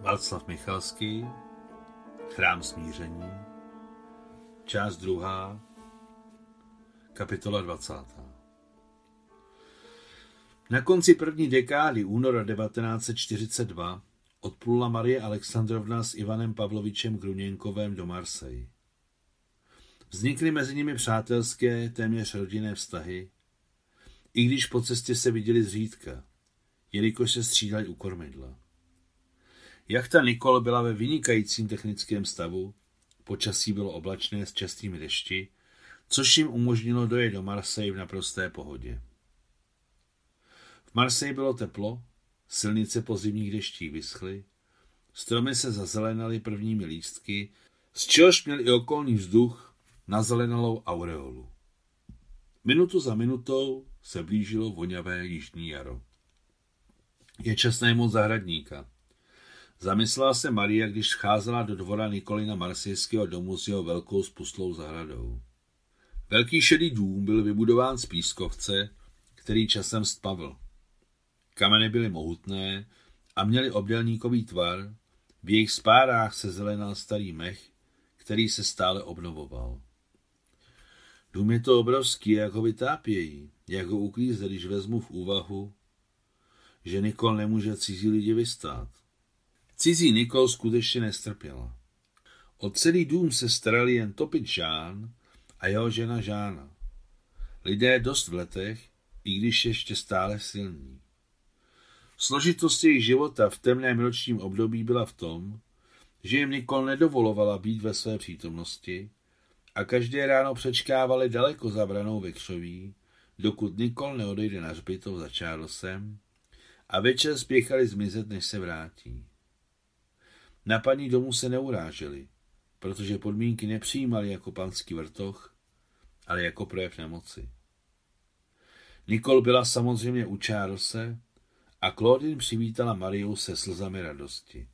Václav Michalský, Chrám smíření, část druhá, kapitola 20. Na konci první dekády února 1942 odplula Marie Alexandrovna s Ivanem Pavlovičem Gruněnkovem do Marseille. Vznikly mezi nimi přátelské, téměř rodinné vztahy, i když po cestě se viděli zřídka, jelikož se střídali u kormidla. Jachta Nikol byla ve vynikajícím technickém stavu, počasí bylo oblačné s častými dešti, což jim umožnilo dojet do Marseille v naprosté pohodě. V Marseille bylo teplo, silnice po zimních deštích vyschly, stromy se zazelenaly prvními lístky, z čehož měl i okolní vzduch na zelenalou aureolu. Minutu za minutou se blížilo voňavé jižní jaro. Je čas najmout zahradníka. Zamyslela se Maria, když scházela do dvora Nikolina Marsejského domu s jeho velkou spustlou zahradou. Velký šedý dům byl vybudován z pískovce, který časem stpavl. Kameny byly mohutné a měly obdelníkový tvar, v jejich spárách se zelenal starý mech, který se stále obnovoval. Dům je to obrovský, jak ho vytápějí, jak ho uklízet, když vezmu v úvahu, že Nikol nemůže cizí lidi vystát. Cizí Nikol skutečně nestrpěla. O celý dům se starali jen Topit Žán a jeho žena Žána. Lidé dost v letech, i když ještě stále silní. Složitost jejich života v temném ročním období byla v tom, že jim Nikol nedovolovala být ve své přítomnosti a každé ráno přečkávali daleko za branou vekřoví, dokud Nikol neodejde na hřbitov za Charlesem a večer spěchali zmizet, než se vrátí. Na paní domu se neuráželi, protože podmínky nepřijímali jako panský vrtoch, ale jako projev nemoci. Nikol byla samozřejmě u Charlese a Claudine přivítala Mariu se slzami radosti.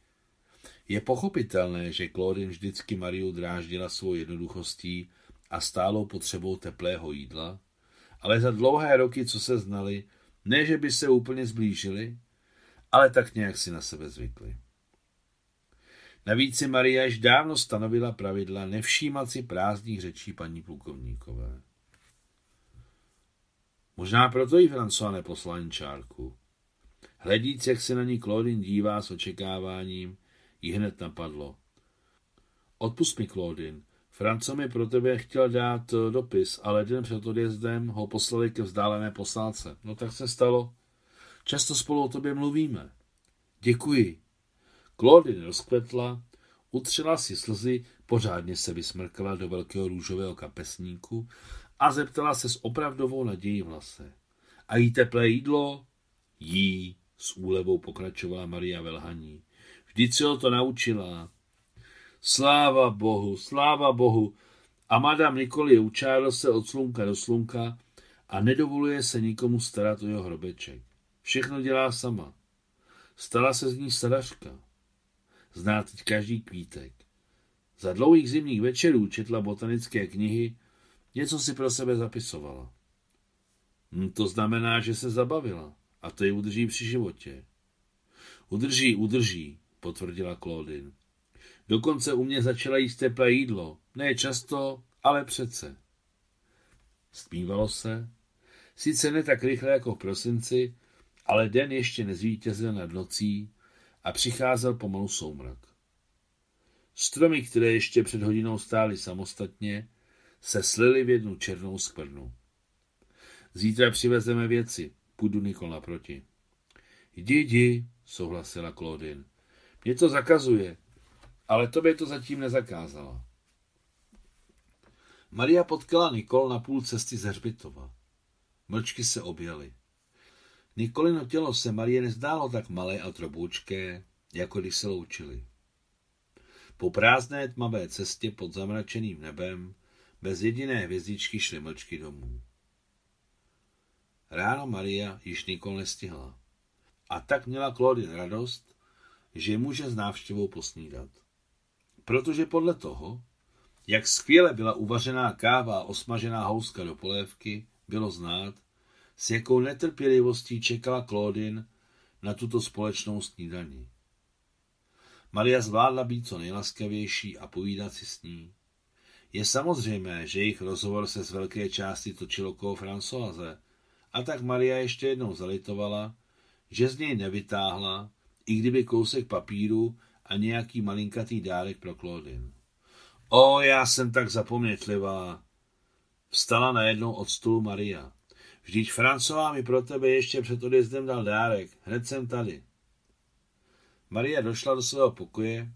Je pochopitelné, že Claudine vždycky Mariu dráždila svou jednoduchostí a stálou potřebou teplého jídla, ale za dlouhé roky, co se znali, ne, že by se úplně zblížili, ale tak nějak si na sebe zvykli. Navíc si Maria již dávno stanovila pravidla nevšímat si prázdných řečí paní plukovníkové. Možná proto jí François neposlal čárku. Hledíc, jak se na ní Claudine dívá s očekáváním, jí hned napadlo. Odpust mi, Claudine. Franco mi pro tebe chtěl dát eh, dopis, ale den před odjezdem ho poslali ke vzdálené poslálce. No tak se stalo. Často spolu o tobě mluvíme. Děkuji, Claudine rozkvetla, utřela si slzy, pořádně se vysmrkala do velkého růžového kapesníku a zeptala se s opravdovou nadějí v hlase. A jí teplé jídlo? Jí, s úlevou pokračovala Maria Velhaní. Vždyť se ho to naučila. Sláva Bohu, sláva Bohu. A madam Nikoli učádl se od slunka do slunka a nedovoluje se nikomu starat o jeho hrobeček. Všechno dělá sama. Stala se z ní starařka. Zná teď každý kvítek. Za dlouhých zimních večerů četla botanické knihy, něco si pro sebe zapisovala. Hm, to znamená, že se zabavila a to ji udrží při životě. Udrží, udrží, potvrdila Claudine. Dokonce u mě začala jíst teplé jídlo. Ne často, ale přece. Stmívalo se. Sice ne tak rychle jako v prosinci, ale den ještě nezvítězil nad nocí a přicházel pomalu soumrak. Stromy, které ještě před hodinou stály samostatně, se slily v jednu černou skvrnu. Zítra přivezeme věci, půjdu Nikol naproti. Jdi, jdi, souhlasila Claudine. Mě to zakazuje, ale tobě to zatím nezakázala. Maria potkala Nikol na půl cesty ze Hřbitova. Mlčky se objeli. Nikolino tělo se Marie nezdálo tak malé a troboučké, jako když se loučili. Po prázdné tmavé cestě pod zamračeným nebem bez jediné hvězdičky šly mlčky domů. Ráno Maria již Nikol nestihla. A tak měla Claudine radost, že může s návštěvou posnídat. Protože podle toho, jak skvěle byla uvařená káva a osmažená houska do polévky, bylo znát, s jakou netrpělivostí čekala Claudine na tuto společnou snídaní. Maria zvládla být co nejlaskavější a povídat si s ní. Je samozřejmé, že jejich rozhovor se z velké části točil okolo Françoise, a tak Maria ještě jednou zalitovala, že z něj nevytáhla, i kdyby kousek papíru a nějaký malinkatý dárek pro Claudine. O, já jsem tak zapomnětlivá. Vstala najednou od stolu Maria. Vždyť Francová mi pro tebe ještě před odjezdem dal dárek. Hned jsem tady. Maria došla do svého pokoje,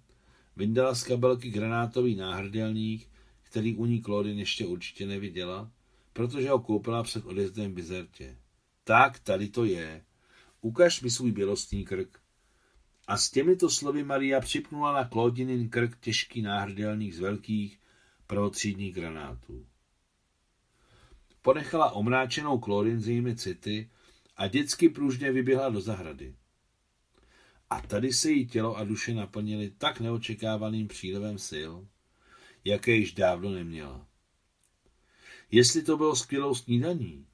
vyndala z kabelky granátový náhrdelník, který u ní Claudine ještě určitě neviděla, protože ho koupila před odjezdem v Bizertě. Tak, tady to je. Ukaž mi svůj bělostný krk. A s těmito slovy Maria připnula na Claudinin krk těžký náhrdelník z velkých prvotřídních granátů. Ponechala omráčenou jejími city a dětsky pružně vyběhla do zahrady. A tady se jí tělo a duše naplnily tak neočekávaným přílevem sil, jaké již dávno neměla. Jestli to bylo skvělou snídaní,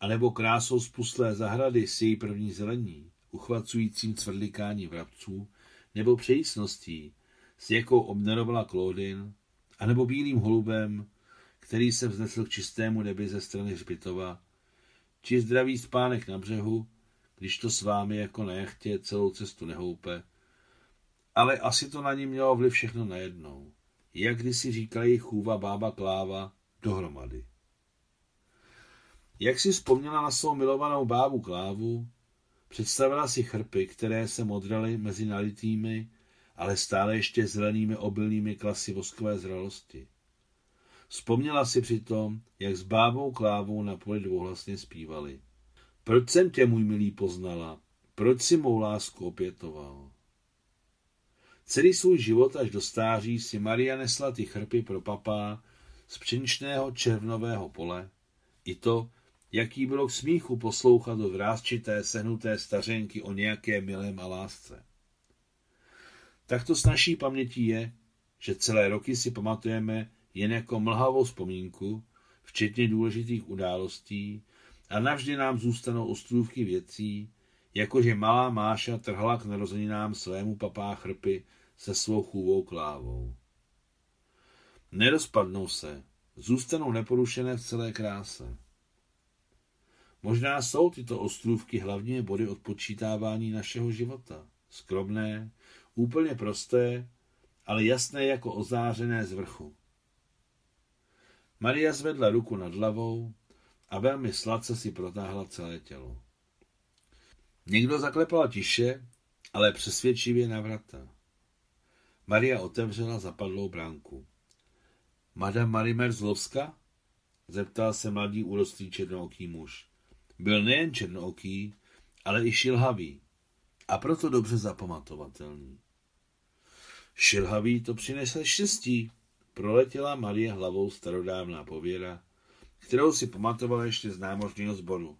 anebo krásou spustlé zahrady s její první zelení, uchvacujícím cvrlikání vrabců, nebo přejícností, s jakou obdarovala Claudin, anebo bílým holubem, který se vznesl k čistému nebi ze strany hřbitova, či zdravý spánek na břehu, když to s vámi jako na jachtě celou cestu nehoupe. Ale asi to na ní mělo vliv všechno najednou. Jak kdysi říkali chůva bába Kláva, dohromady. Jak si vzpomněla na svou milovanou bábu Klávu, představila si chrpy, které se modraly mezi nalitými, ale stále ještě zelenými obilnými klasy voskové zralosti. Vzpomněla si přitom, jak s bábou Klávou na poli dvouhlasně zpívali. Proč jsem tě, můj milý, poznala? Proč si mou lásku opětoval? Celý svůj život až do stáří si Maria nesla ty chrpy pro papá z pšeničného červnového pole. I to, jaký bylo k smíchu poslouchat do vrázčité, sehnuté stařenky o nějaké milém a lásce. Takto s naší pamětí je, že celé roky si pamatujeme jen jako mlhavou vzpomínku, včetně důležitých událostí, a navždy nám zůstanou ostrůvky věcí, jakože malá Máša trhala k narozeninám svému papá chrpy se svou chůvou klávou. Nerozpadnou se, zůstanou neporušené v celé kráse. Možná jsou tyto ostrůvky hlavně body odpočítávání našeho života. Skromné, úplně prosté, ale jasné jako ozářené z vrchu. Maria zvedla ruku nad hlavou a velmi sladce si protáhla celé tělo. Někdo zaklepal tiše, ale přesvědčivě na vrata. Maria otevřela zapadlou bránku. Madame Marimer Zlovska? Zeptal se mladý urostlý černooký muž. Byl nejen černooký, ale i šilhavý a proto dobře zapamatovatelný. Šilhavý to přinese štěstí, proletěla Marie hlavou starodávná pověra, kterou si pamatovala ještě z námořního sboru.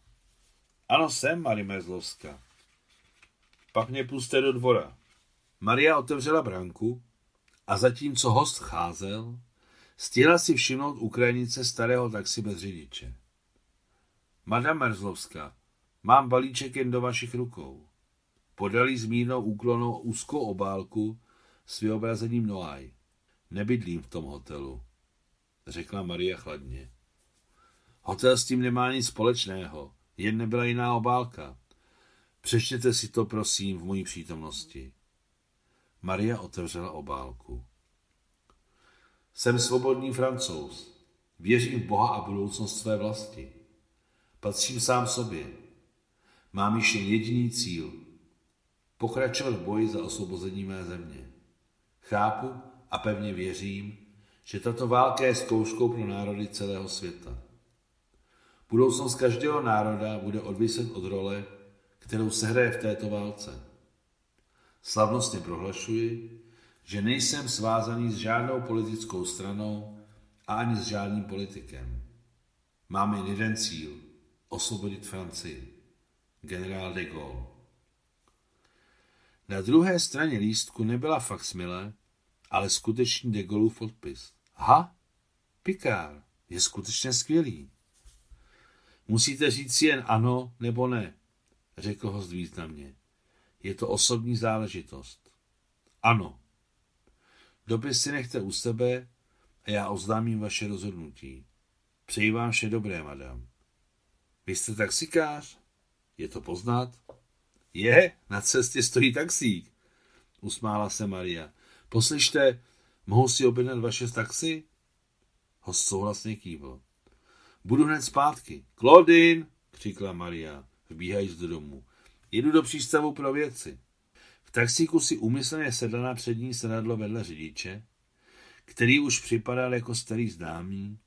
Ano, jsem Marie Mezlovská. Pak mě puste do dvora. Maria otevřela branku a zatímco host cházel, stihla si všimnout Ukrajinice starého taxi bez řidiče. Madame Merzlovská, mám balíček jen do vašich rukou. Podali s mírnou úklonou úzkou obálku s vyobrazením Noaj. Nebydlím v tom hotelu, řekla Maria chladně. Hotel s tím nemá nic společného, jen nebyla jiná obálka. Přečtěte si to, prosím, v mojí přítomnosti. Maria otevřela obálku. Jsem svobodný francouz. Věřím v Boha a budoucnost své vlasti. Patřím sám sobě. Mám již jen jediný cíl. Pokračovat v boji za osvobození mé země. Chápu a pevně věřím, že tato válka je zkouškou pro národy celého světa. Budoucnost každého národa bude odviset od role, kterou se hraje v této válce. Slavnostně prohlašuji, že nejsem svázaný s žádnou politickou stranou a ani s žádným politikem. Mám jen jeden cíl – osvobodit Francii. Generál de Gaulle. Na druhé straně lístku nebyla faxmile, ale skutečný de Gaulleův podpis. Ha, Picard, je skutečně skvělý. Musíte říct jen ano nebo ne, řekl host významně. Je to osobní záležitost. Ano. Dopis si nechte u sebe a já oznámím vaše rozhodnutí. Přeji vám vše dobré, madam. Vy jste taxikář? Je to poznat? Je, na cestě stojí taxík. Usmála se Maria. Poslyšte, mohu si objednat vaše taxi? Host souhlasně kývl. Budu hned zpátky. Claudine, křikla Maria, vbíhajíc do domu. Jedu do přístavu pro věci. V taxíku si umyslně sedla na přední sedadlo vedle řidiče, který už připadal jako starý známý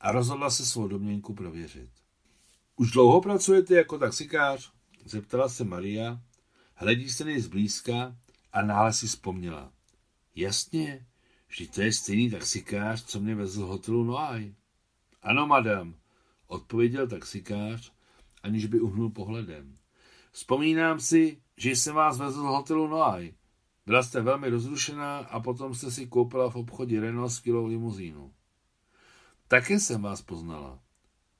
a rozhodla se svou domněnku prověřit. Už dlouho pracujete jako taxikář? Zeptala se Maria, hledí se nej zblízka a náhle si vzpomněla. Jasně, že to je stejný taxikář, co mě vezl z hotelu Noaj. Ano, madam, odpověděl taxikář, aniž by uhnul pohledem. Vzpomínám si, že jsem vás vezl z hotelu Noaj. Byla jste velmi rozrušená a potom jste si koupila v obchodě Renault skvělou limuzínu. Také jsem vás poznala.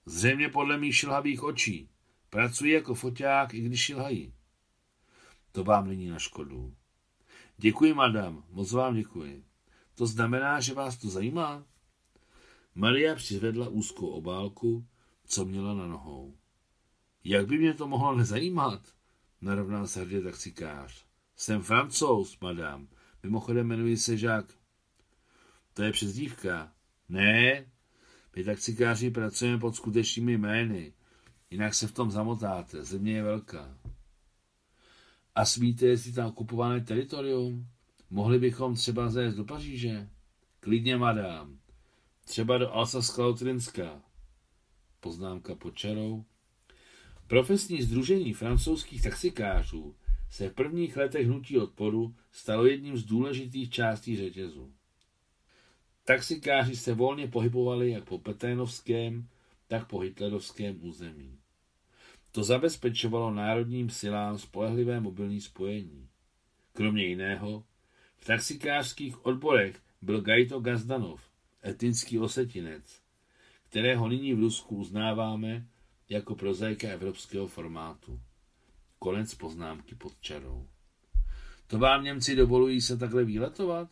Zřejmě podle mých šilhavých očí. Pracuji jako foťák, i když šilhají. To vám není na škodu. Děkuji, madam, moc vám děkuji. To znamená, že vás to zajímá? Maria přivedla úzkou obálku, co měla na nohou. Jak by mě to mohlo nezajímat? Narovnal se hrdě taxikář. Jsem francouz, madam. Mimochodem jmenuji se Jacques. To je přezdívka. Ne, my taxikáři pracujeme pod skutečnými jmény. Jinak se v tom zamotáte. Země je velká. A smíte, jestli tam okupované teritorium? Mohli bychom třeba zajít do Paříže? Klidně, madám. Třeba do Alsaska-Lotrinská. Poznámka pod čarou. Profesní združení francouzských taxikářů se v prvních letech hnutí odporu stalo jedním z důležitých částí řetězu. Taxikáři se volně pohybovali jak po Peténovském, tak po hitlerovském území. To zabezpečovalo národním silám spolehlivé mobilní spojení. Kromě jiného, v taxikářských odborech byl Gajto Gazdanov, etnický osetinec, kterého nyní v Rusku uznáváme jako prozaika evropského formátu. Konec poznámky pod čarou. To vám Němci dovolují se takhle výletovat?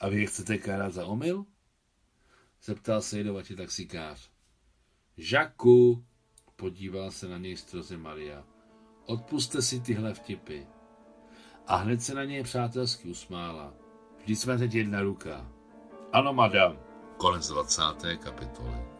A vy je chcete kárat za omyl? Zeptal se jedovatě taxikář. Žaku, podíval se na něj stroze Maria. Odpuste si tyhle vtipy. A hned se na něj přátelsky usmála. Vždyť jsme teď jedna ruka. Ano, madam. Konec 20. kapitoly.